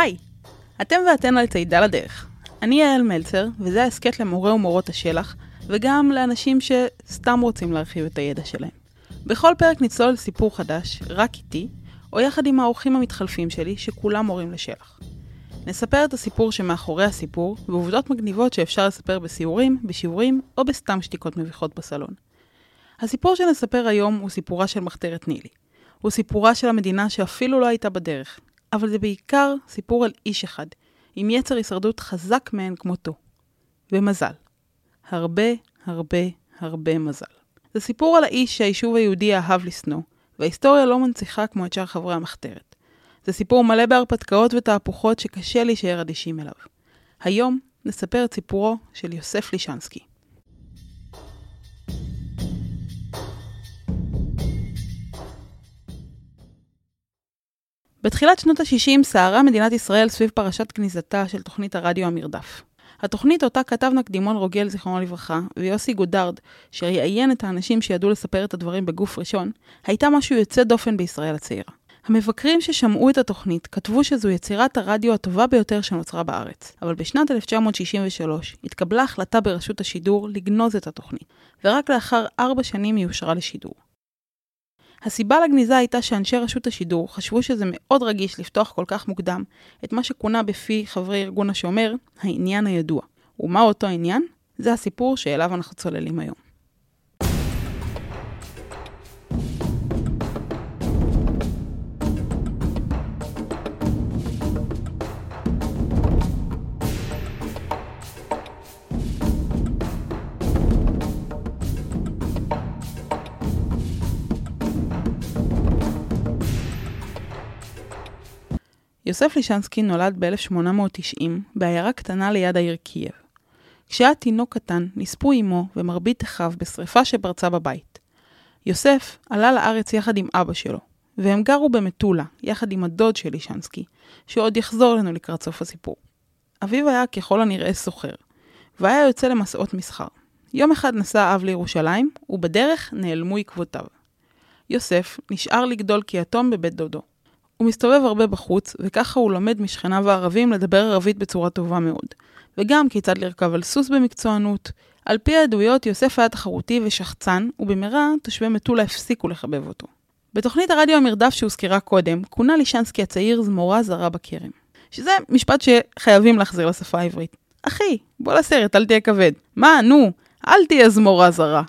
היי, אתם ואתן על צעידה לדרך. אני יעל מלצר, וזה ההסכת למורה ומורות השלח, וגם לאנשים שסתם רוצים להרחיב את הידע שלהם. בכל פרק נצלול לסיפור חדש, רק איתי, או יחד עם האורחים המתחלפים שלי, שכולם מורים לשלח. נספר את הסיפור שמאחורי הסיפור, ועובדות מגניבות שאפשר לספר בסיורים, בשיעורים, או בסתם שתיקות מביכות בסלון. הסיפור שנספר היום הוא סיפורה של מחתרת נילי. הוא סיפורה של המדינה שאפילו לא הייתה בדרך, אבל זה בעיקר סיפור על איש אחד, עם יצר הישרדות חזק מאין כמותו. ומזל. הרבה, הרבה, הרבה מזל. זה סיפור על האיש שהיישוב היהודי אהב לשנוא, וההיסטוריה לא מנציחה כמו את שאר חברי המחתרת. זה סיפור מלא בהרפתקאות ותהפוכות שקשה להישאר אדישים אליו. היום נספר את סיפורו של יוסף לישנסקי. בתחילת שנות ה-60 סערה מדינת ישראל סביב פרשת כניסתה של תוכנית הרדיו המרדף. התוכנית אותה כתב נקדימון רוגל, זיכרונו לברכה, ויוסי גודרד, שראיין את האנשים שידעו לספר את הדברים בגוף ראשון, הייתה משהו יוצא דופן בישראל הצעירה. המבקרים ששמעו את התוכנית כתבו שזו יצירת הרדיו הטובה ביותר שנוצרה בארץ, אבל בשנת 1963 התקבלה החלטה ברשות השידור לגנוז את התוכנית, ורק לאחר ארבע שנים היא אושרה לשידור. הסיבה לגניזה הייתה שאנשי רשות השידור חשבו שזה מאוד רגיש לפתוח כל כך מוקדם את מה שכונה בפי חברי ארגון השומר, העניין הידוע. ומה אותו עניין? זה הסיפור שאליו אנחנו צוללים היום. יוסף לישנסקי נולד ב-1890 בעיירה קטנה ליד העיר קייב. כשהיה תינוק קטן, נספו אמו ומרבית אחיו בשרפה שפרצה בבית. יוסף עלה לארץ יחד עם אבא שלו, והם גרו במטולה, יחד עם הדוד של לישנסקי, שעוד יחזור לנו לקראת סוף הסיפור. אביו היה ככל הנראה סוחר, והיה יוצא למסעות מסחר. יום אחד נסע האב לירושלים, ובדרך נעלמו עקבותיו. יוסף נשאר לגדול כיתום בבית דודו. הוא מסתובב הרבה בחוץ, וככה הוא לומד משכניו הערבים לדבר ערבית בצורה טובה מאוד. וגם כיצד לרכב על סוס במקצוענות. על פי העדויות, יוסף היה תחרותי ושחצן, ובמהרה תושבי מטולה הפסיקו לחבב אותו. בתוכנית הרדיו המרדף שהוזכרה קודם, כונה לישנסקי הצעיר זמורה זרה בכרם. שזה משפט שחייבים להחזיר לשפה העברית. אחי, בוא לסרט, אל תהיה כבד. מה, נו, אל תהיה זמורה זרה.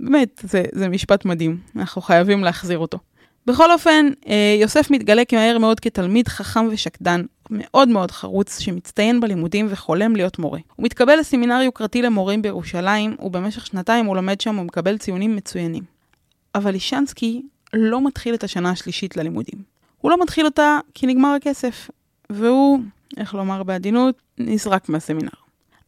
באמת, זה, זה משפט מדהים, אנחנו חייבים להחזיר אותו. בכל אופן, אה, יוסף מתגלה כמהר מאוד כתלמיד חכם ושקדן, מאוד מאוד חרוץ, שמצטיין בלימודים וחולם להיות מורה. הוא מתקבל לסמינר יוקרתי למורים בירושלים, ובמשך שנתיים הוא לומד שם ומקבל ציונים מצוינים. אבל לישנסקי לא מתחיל את השנה השלישית ללימודים. הוא לא מתחיל אותה כי נגמר הכסף, והוא, איך לומר בעדינות, נזרק מהסמינר.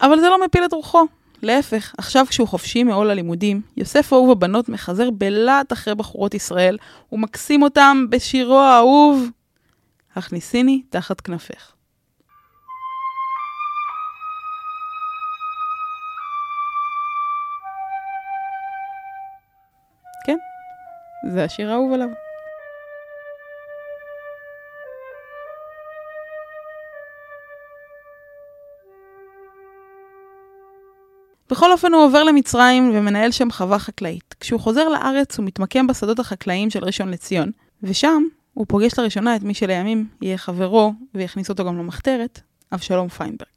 אבל זה לא מפיל את רוחו. להפך, עכשיו כשהוא חופשי מעול הלימודים, יוסף אהוב הבנות מחזר בלהט אחרי בחורות ישראל, ומקסים אותם בשירו האהוב, הכניסיני תחת כנפך. כן, זה השיר האהוב עליו. בכל אופן הוא עובר למצרים ומנהל שם חווה חקלאית. כשהוא חוזר לארץ הוא מתמקם בשדות החקלאיים של ראשון לציון, ושם הוא פוגש לראשונה את מי שלימים יהיה חברו ויכניס אותו גם למחתרת, אבשלום פיינברג.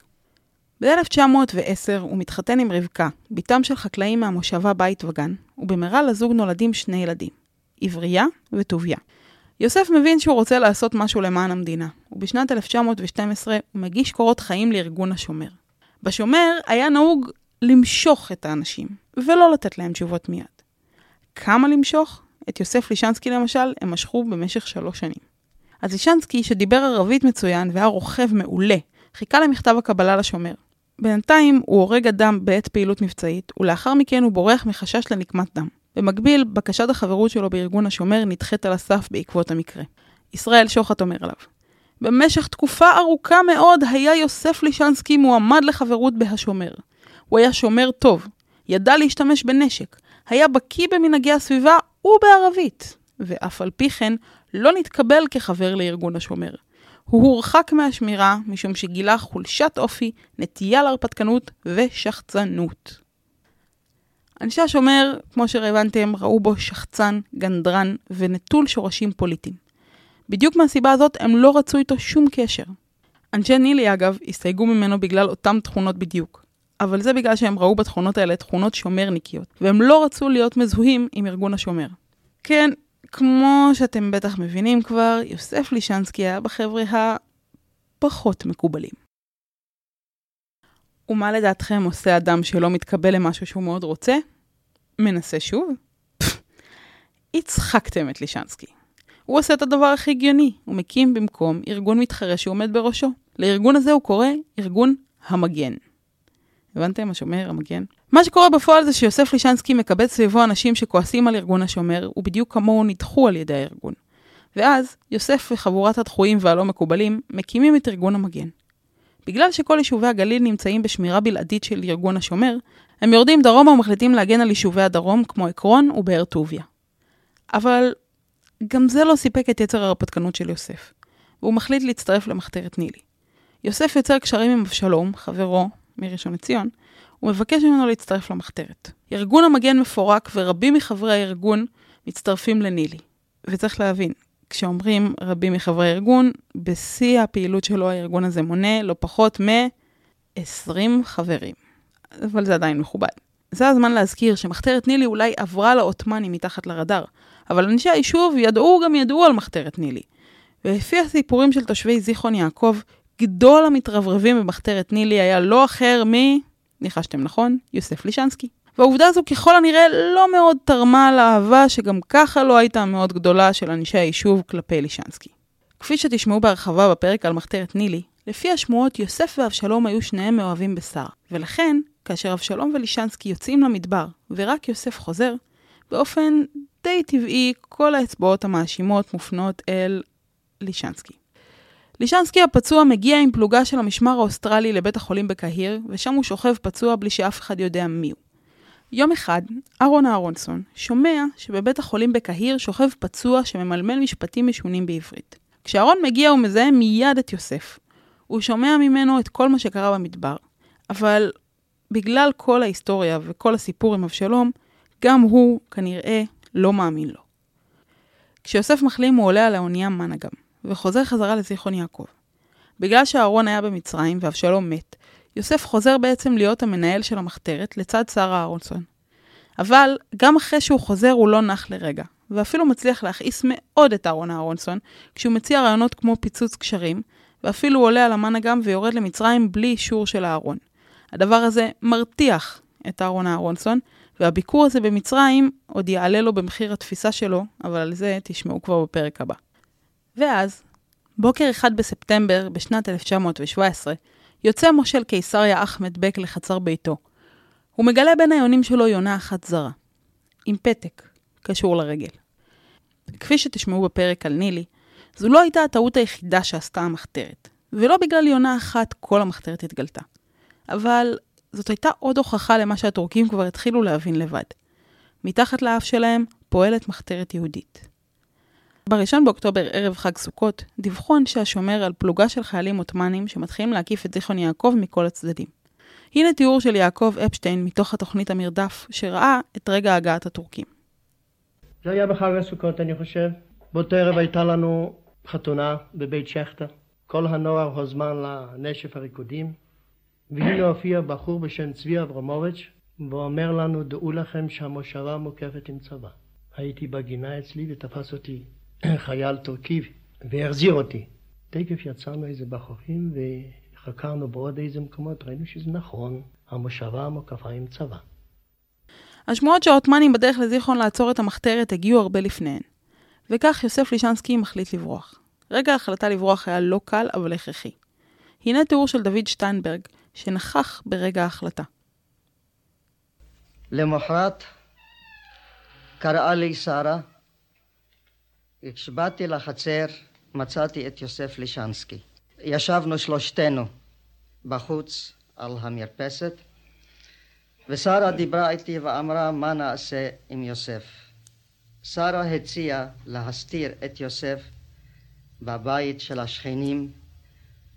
ב-1910 הוא מתחתן עם רבקה, בתם של חקלאים מהמושבה בית וגן, ובמהרה לזוג נולדים שני ילדים, עברייה וטוביה. יוסף מבין שהוא רוצה לעשות משהו למען המדינה, ובשנת 1912 הוא מגיש קורות חיים לארגון השומר. בשומר היה נהוג למשוך את האנשים, ולא לתת להם תשובות מיד. כמה למשוך? את יוסף לישנסקי למשל, הם משכו במשך שלוש שנים. אז לישנסקי, שדיבר ערבית מצוין והיה רוכב מעולה, חיכה למכתב הקבלה לשומר. בינתיים הוא הורג אדם בעת פעילות מבצעית, ולאחר מכן הוא בורח מחשש לנקמת דם. במקביל, בקשת החברות שלו בארגון השומר נדחית על הסף בעקבות המקרה. ישראל שוחט אומר עליו. במשך תקופה ארוכה מאוד היה יוסף לישנסקי מועמד לחברות בהשומר. הוא היה שומר טוב, ידע להשתמש בנשק, היה בקיא במנהגי הסביבה ובערבית, ואף על פי כן לא נתקבל כחבר לארגון השומר. הוא הורחק מהשמירה משום שגילה חולשת אופי, נטייה להרפתקנות ושחצנות. אנשי השומר, כמו שהבנתם, ראו בו שחצן, גנדרן ונטול שורשים פוליטיים. בדיוק מהסיבה הזאת הם לא רצו איתו שום קשר. אנשי נילי, אגב, הסתייגו ממנו בגלל אותם תכונות בדיוק. אבל זה בגלל שהם ראו בתכונות האלה תכונות שומרניקיות, והם לא רצו להיות מזוהים עם ארגון השומר. כן, כמו שאתם בטח מבינים כבר, יוסף לישנסקי היה בחבר'ה הפחות מקובלים. ומה לדעתכם עושה אדם שלא מתקבל למשהו שהוא מאוד רוצה? מנסה שוב? הצחקתם את לישנסקי. הוא עושה את הדבר הכי הגיוני, הוא מקים במקום ארגון מתחרה שהוא עומד בראשו. לארגון הזה הוא קורא ארגון המגן. הבנתם? השומר, המגן. מה שקורה בפועל זה שיוסף לישנסקי מקבץ סביבו אנשים שכועסים על ארגון השומר, ובדיוק כמוהו נדחו על ידי הארגון. ואז, יוסף וחבורת הדחויים והלא מקובלים מקימים את ארגון המגן. בגלל שכל יישובי הגליל נמצאים בשמירה בלעדית של ארגון השומר, הם יורדים דרומה ומחליטים להגן על יישובי הדרום כמו עקרון ובאר טוביה. אבל גם זה לא סיפק את יצר ההרפתקנות של יוסף, והוא מחליט להצטרף למחתרת נילי. יוסף יוצר קשרים עם אבשלום, חברו, מראשון לציון, ומבקש ממנו להצטרף למחתרת. ארגון המגן מפורק ורבים מחברי הארגון מצטרפים לנילי. וצריך להבין, כשאומרים רבים מחברי הארגון, בשיא הפעילות שלו הארגון הזה מונה לא פחות מ-20 חברים. אבל זה עדיין מכובד. זה הזמן להזכיר שמחתרת נילי אולי עברה לעות'מאנים מתחת לרדאר, אבל אנשי היישוב ידעו גם ידעו על מחתרת נילי. ולפי הסיפורים של תושבי זיכרון יעקב, גדול המתרברבים במחתרת נילי היה לא אחר מ... ניחשתם נכון? יוסף לישנסקי. והעובדה הזו ככל הנראה לא מאוד תרמה לאהבה שגם ככה לא הייתה מאוד גדולה של אנשי היישוב כלפי לישנסקי. כפי שתשמעו בהרחבה בפרק על מחתרת נילי, לפי השמועות יוסף ואבשלום היו שניהם מאוהבים בשרה, ולכן, כאשר אבשלום ולישנסקי יוצאים למדבר ורק יוסף חוזר, באופן די טבעי כל האצבעות המאשימות מופנות אל לישנסקי. לישנסקי הפצוע מגיע עם פלוגה של המשמר האוסטרלי לבית החולים בקהיר, ושם הוא שוכב פצוע בלי שאף אחד יודע מי הוא. יום אחד, אהרון אהרונסון שומע שבבית החולים בקהיר שוכב פצוע שממלמל משפטים משונים בעברית. כשאהרון מגיע הוא מזהה מיד את יוסף. הוא שומע ממנו את כל מה שקרה במדבר, אבל בגלל כל ההיסטוריה וכל הסיפור עם אבשלום, גם הוא כנראה לא מאמין לו. כשיוסף מחלים הוא עולה על האונייה מנגם, וחוזר חזרה לזיכרון יעקב. בגלל שאהרון היה במצרים ואבשלום מת, יוסף חוזר בעצם להיות המנהל של המחתרת לצד שרה אהרונסון. אבל גם אחרי שהוא חוזר הוא לא נח לרגע, ואפילו מצליח להכעיס מאוד את אהרון אהרונסון, כשהוא מציע רעיונות כמו פיצוץ קשרים, ואפילו עולה על המנגם ויורד למצרים בלי אישור של אהרון. הדבר הזה מרתיח את אהרון אהרונסון, והביקור הזה במצרים עוד יעלה לו במחיר התפיסה שלו, אבל על זה תשמעו כבר בפרק הבא. ואז, בוקר אחד בספטמבר בשנת 1917, יוצא מושל קיסריה אחמד בק לחצר ביתו. הוא מגלה בין היונים שלו יונה אחת זרה, עם פתק, קשור לרגל. כפי שתשמעו בפרק על נילי, זו לא הייתה הטעות היחידה שעשתה המחתרת, ולא בגלל יונה אחת כל המחתרת התגלתה. אבל זאת הייתה עוד הוכחה למה שהטורקים כבר התחילו להבין לבד. מתחת לאף שלהם פועלת מחתרת יהודית. ב-1 באוקטובר, ערב חג סוכות, דיווחו אנשי השומר על פלוגה של חיילים עות'מאנים שמתחילים להקיף את זיכרון יעקב מכל הצדדים. הנה תיאור של יעקב אפשטיין מתוך התוכנית המרדף, שראה את רגע הגעת הטורקים. זה היה בחג הסוכות, אני חושב. באותו ערב הייתה לנו חתונה בבית שכטר. כל הנוער הוזמן לנשף הריקודים, והנה הופיע בחור בשם צבי אברמוביץ', ואומר לנו, דעו לכם שהמושבה מוקפת עם צבא. הייתי בגינה אצלי ותפס אותי חייל טורקי והחזיר אותי. תקף יצאנו איזה בחורים וחקרנו בעוד איזה מקומות, ראינו שזה נכון, המושבה מוקפה עם צבא. השמועות שהעות'מאנים בדרך לזיכרון לעצור את המחתרת הגיעו הרבה לפניהן. וכך יוסף לישנסקי מחליט לברוח. רגע ההחלטה לברוח היה לא קל, אבל הכרחי. הנה תיאור של דוד שטיינברג, שנכח ברגע ההחלטה. למחרת קראה לי שרה, כשבאתי לחצר מצאתי את יוסף לישנסקי. ישבנו שלושתנו בחוץ על המרפסת, ושרה דיברה איתי ואמרה מה נעשה עם יוסף. שרה הציעה להסתיר את יוסף בבית של השכנים.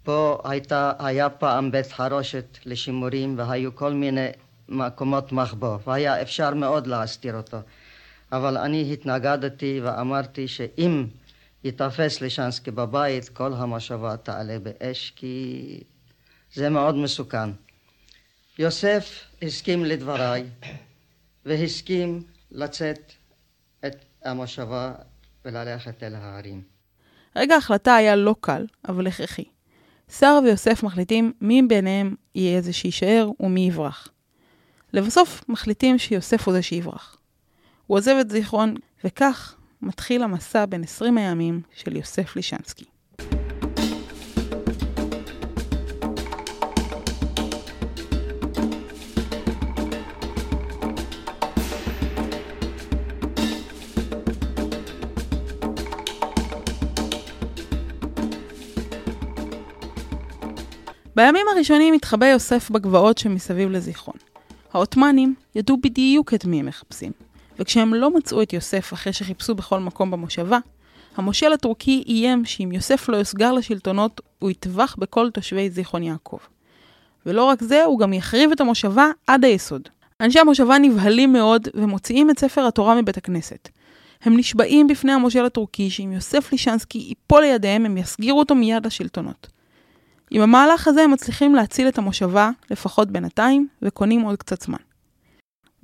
פה הייתה, היה פעם בית חרושת לשימורים והיו כל מיני מקומות מחבוא והיה אפשר מאוד להסתיר אותו. אבל אני התנגדתי ואמרתי שאם ייתפס לישנסקי בבית כל המושבה תעלה באש כי זה מאוד מסוכן. יוסף הסכים לדבריי והסכים לצאת את המושבה וללכת אל ההרים. רגע ההחלטה היה לא קל, אבל הכרחי. שרה ויוסף מחליטים מי ביניהם יהיה זה שיישאר ומי יברח. לבסוף מחליטים שיוסף הוא זה שיברח. הוא עוזב את זיכרון, וכך מתחיל המסע בין 20 הימים של יוסף לישנסקי. בימים הראשונים התחבא יוסף בגבעות שמסביב לזיכרון. העות'מאנים ידעו בדיוק את מי הם מחפשים, וכשהם לא מצאו את יוסף אחרי שחיפשו בכל מקום במושבה, המושל הטורקי איים שאם יוסף לא יוסגר לשלטונות, הוא יטבח בכל תושבי זיכרון יעקב. ולא רק זה, הוא גם יחריב את המושבה עד היסוד. אנשי המושבה נבהלים מאוד ומוציאים את ספר התורה מבית הכנסת. הם נשבעים בפני המושל הטורקי שאם יוסף לישנסקי ייפול לידיהם, הם יסגירו אותו מיד לשלטונות. עם המהלך הזה הם מצליחים להציל את המושבה, לפחות בינתיים, וקונים עוד קצת זמן.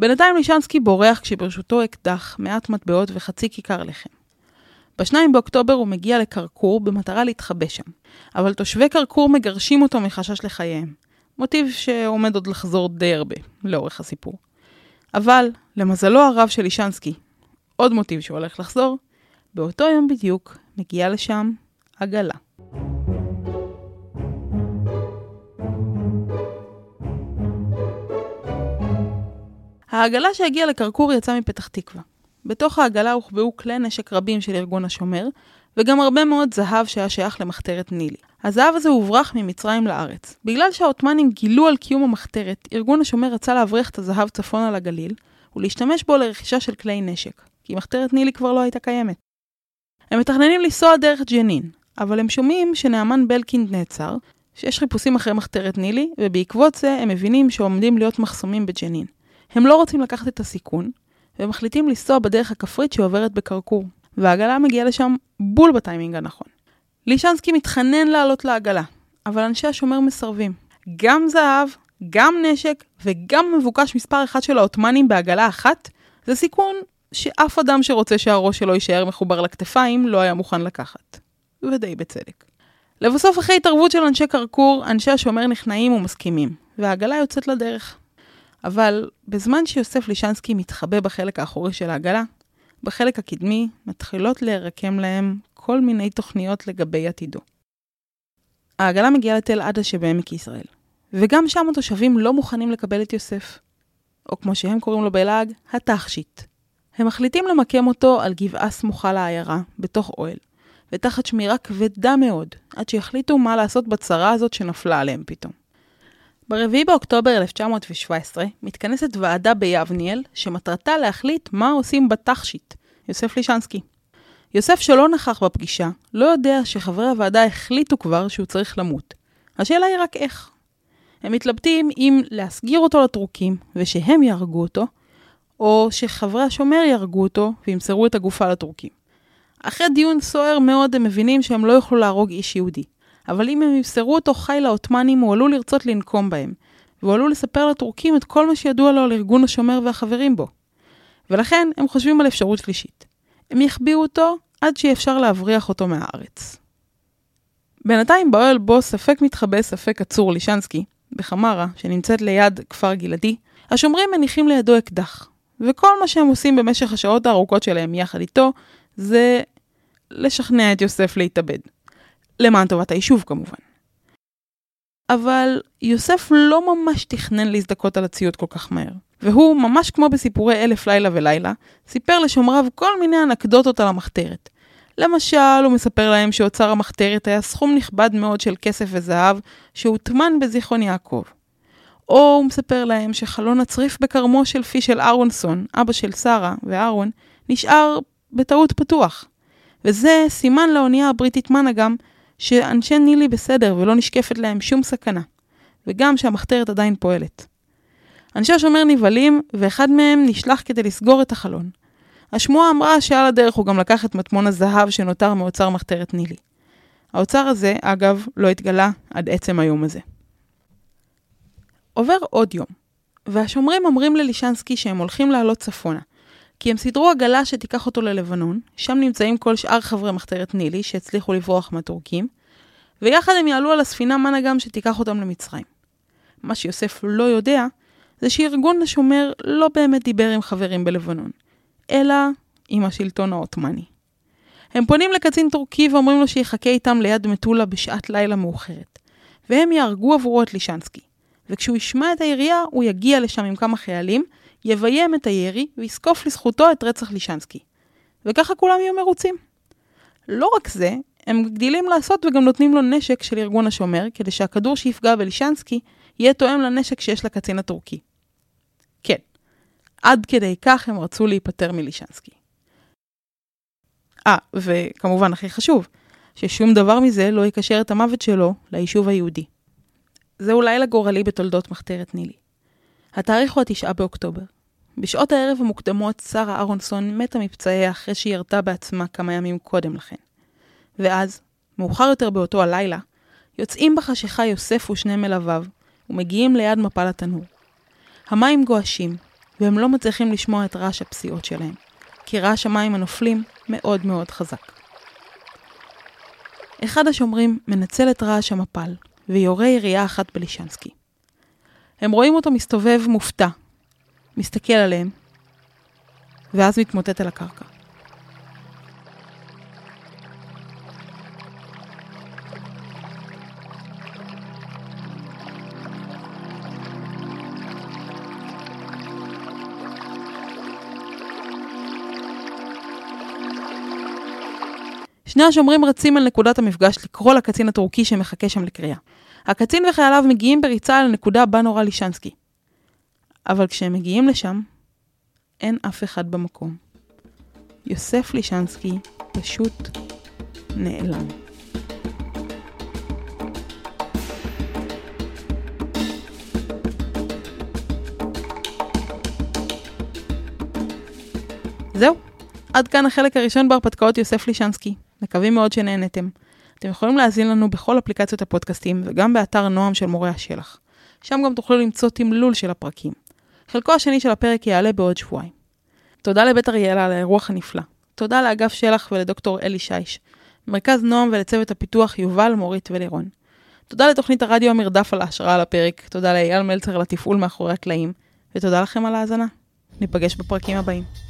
בינתיים לישנסקי בורח כשברשותו אקדח, מעט מטבעות וחצי כיכר לחם. ב-2 באוקטובר הוא מגיע לקרקור במטרה להתחבא שם, אבל תושבי קרקור מגרשים אותו מחשש לחייהם. מוטיב שעומד עוד לחזור די הרבה לאורך הסיפור. אבל, למזלו הרב של לישנסקי, עוד מוטיב שהולך לחזור, באותו יום בדיוק מגיעה לשם עגלה. העגלה שהגיעה לקרקור יצאה מפתח תקווה. בתוך העגלה הוחבאו כלי נשק רבים של ארגון השומר, וגם הרבה מאוד זהב שהיה שייך למחתרת נילי. הזהב הזה הוברח ממצרים לארץ. בגלל שהעות'מאנים גילו על קיום המחתרת, ארגון השומר רצה להבריח את הזהב צפונה לגליל, ולהשתמש בו לרכישה של כלי נשק, כי מחתרת נילי כבר לא הייתה קיימת. הם מתכננים לנסוע דרך ג'נין, אבל הם שומעים שנעמן בלקינד נעצר, שיש חיפושים אחרי מחתרת נילי, ובעקבות זה הם מבינים שעומדים להיות מחסומים בג'נין. הם לא רוצים לקחת את הסיכון, והם מחליטים לנסוע בדרך הכפרית שעוברת בקרקור, והעגלה מגיעה לשם בול בטיימינג הנכון. לישנסקי מתחנן לעלות לעגלה, אבל אנשי השומר מסרבים. גם זהב, גם נשק וגם מבוקש מספר אחד של העות'מאנים בעגלה אחת, זה סיכון שאף אדם שרוצה שהראש שלו יישאר מחובר לכתפיים לא היה מוכן לקחת. ודי בצדק. לבסוף, אחרי התערבות של אנשי קרקור, אנשי השומר נכנעים ומסכימים, והעגלה יוצאת לדרך. אבל בזמן שיוסף לישנסקי מתחבא בחלק האחורי של העגלה, בחלק הקדמי מתחילות להירקם להם כל מיני תוכניות לגבי עתידו. העגלה מגיעה לתל עדה שבעמק יזרעאל, וגם שם התושבים לא מוכנים לקבל את יוסף, או כמו שהם קוראים לו בלעג, התכשיט. הם מחליטים למקם אותו על גבעה סמוכה לעיירה, בתוך אוהל, ותחת שמירה כבדה מאוד, עד שיחליטו מה לעשות בצרה הזאת שנפלה עליהם פתאום. ב-4 באוקטובר 1917 מתכנסת ועדה ביבניאל, שמטרתה להחליט מה עושים בתכשיט, יוסף לישנסקי. יוסף שלא נכח בפגישה, לא יודע שחברי הוועדה החליטו כבר שהוא צריך למות. השאלה היא רק איך. הם מתלבטים אם להסגיר אותו לטורקים ושהם יהרגו אותו, או שחברי השומר יהרגו אותו וימסרו את הגופה לטורקים. אחרי דיון סוער מאוד הם מבינים שהם לא יוכלו להרוג איש יהודי. אבל אם הם ימסרו אותו חי לעות'מאנים, הוא עלול לרצות לנקום בהם, והוא עלול לספר לטורקים את כל מה שידוע לו על ארגון השומר והחברים בו. ולכן הם חושבים על אפשרות שלישית. הם יחביאו אותו עד שיהיה אפשר להבריח אותו מהארץ. בינתיים באוהל בו ספק מתחבא ספק עצור לישנסקי, בחמרה, שנמצאת ליד כפר גלעדי, השומרים מניחים לידו אקדח, וכל מה שהם עושים במשך השעות הארוכות שלהם יחד איתו, זה לשכנע את יוסף להתאבד. למען טובת היישוב כמובן. אבל יוסף לא ממש תכנן להזדכות על הציוד כל כך מהר. והוא, ממש כמו בסיפורי אלף לילה ולילה, סיפר לשומריו כל מיני אנקדוטות על המחתרת. למשל, הוא מספר להם שאוצר המחתרת היה סכום נכבד מאוד של כסף וזהב שהוטמן בזיכרון יעקב. או הוא מספר להם שחלון הצריף בכרמו של פישל אהרונסון, אבא של שרה ואהרון, נשאר בטעות פתוח. וזה סימן לאונייה הבריטית מנאגם שאנשי נילי בסדר ולא נשקפת להם שום סכנה, וגם שהמחתרת עדיין פועלת. אנשי השומר נבהלים, ואחד מהם נשלח כדי לסגור את החלון. השמועה אמרה שעל הדרך הוא גם לקח את מטמון הזהב שנותר מאוצר מחתרת נילי. האוצר הזה, אגב, לא התגלה עד עצם היום הזה. עובר עוד יום, והשומרים אומרים ללישנסקי שהם הולכים לעלות צפונה, כי הם סידרו עגלה שתיקח אותו ללבנון, שם נמצאים כל שאר חברי מחתרת נילי שהצליחו לברוח מהטורקים, ויחד הם יעלו על הספינה מנאגם שתיקח אותם למצרים. מה שיוסף לא יודע, זה שארגון השומר לא באמת דיבר עם חברים בלבנון, אלא עם השלטון העות'מאני. הם פונים לקצין טורקי ואומרים לו שיחכה איתם ליד מטולה בשעת לילה מאוחרת, והם יהרגו עבורו את לישנסקי. וכשהוא ישמע את הירייה, הוא יגיע לשם עם כמה חיילים, יביים את הירי ויזקוף לזכותו את רצח לישנסקי. וככה כולם יהיו מרוצים. לא רק זה, הם גדילים לעשות וגם נותנים לו נשק של ארגון השומר, כדי שהכדור שיפגע בלישנסקי יהיה תואם לנשק שיש לקצין הטורקי. כן, עד כדי כך הם רצו להיפטר מלישנסקי. אה, וכמובן הכי חשוב, ששום דבר מזה לא יקשר את המוות שלו ליישוב היהודי. זהו לילה גורלי בתולדות מחתרת נילי. התאריך הוא התשעה באוקטובר. בשעות הערב המוקדמות שרה אהרונסון מתה מפצעיה אחרי שהיא ירתה בעצמה כמה ימים קודם לכן. ואז, מאוחר יותר באותו הלילה, יוצאים בחשיכה יוסף ושני מלוויו, ומגיעים ליד מפל התנור. המים גועשים, והם לא מצליחים לשמוע את רעש הפסיעות שלהם, כי רעש המים הנופלים מאוד מאוד חזק. אחד השומרים מנצל את רעש המפל, ויורה ירייה אחת בלישנסקי. הם רואים אותו מסתובב מופתע, מסתכל עליהם, ואז מתמוטט על הקרקע. שני השומרים רצים על נקודת המפגש לקרוא לקצין הטורקי שמחכה שם לקריאה. הקצין וחייליו מגיעים בריצה על הנקודה בה נורה לישנסקי. אבל כשהם מגיעים לשם, אין אף אחד במקום. יוסף לישנסקי פשוט נעלם. זהו, עד כאן החלק הראשון בהרפתקאות יוסף לישנסקי. מקווים מאוד שנהנתם. אתם יכולים להאזין לנו בכל אפליקציות הפודקאסטים וגם באתר נועם של מורי השלח. שם גם תוכלו למצוא תמלול של הפרקים. חלקו השני של הפרק יעלה בעוד שבועיים. תודה לבית אריאלה על האירוח הנפלא. תודה לאגף שלח ולדוקטור אלי שיש. מרכז נועם ולצוות הפיתוח יובל, מורית ולירון. תודה לתוכנית הרדיו המרדף על ההשראה על הפרק, תודה לאייל מלצר על התפעול מאחורי הקלעים, ותודה לכם על ההאזנה. ניפגש בפרקים הבאים.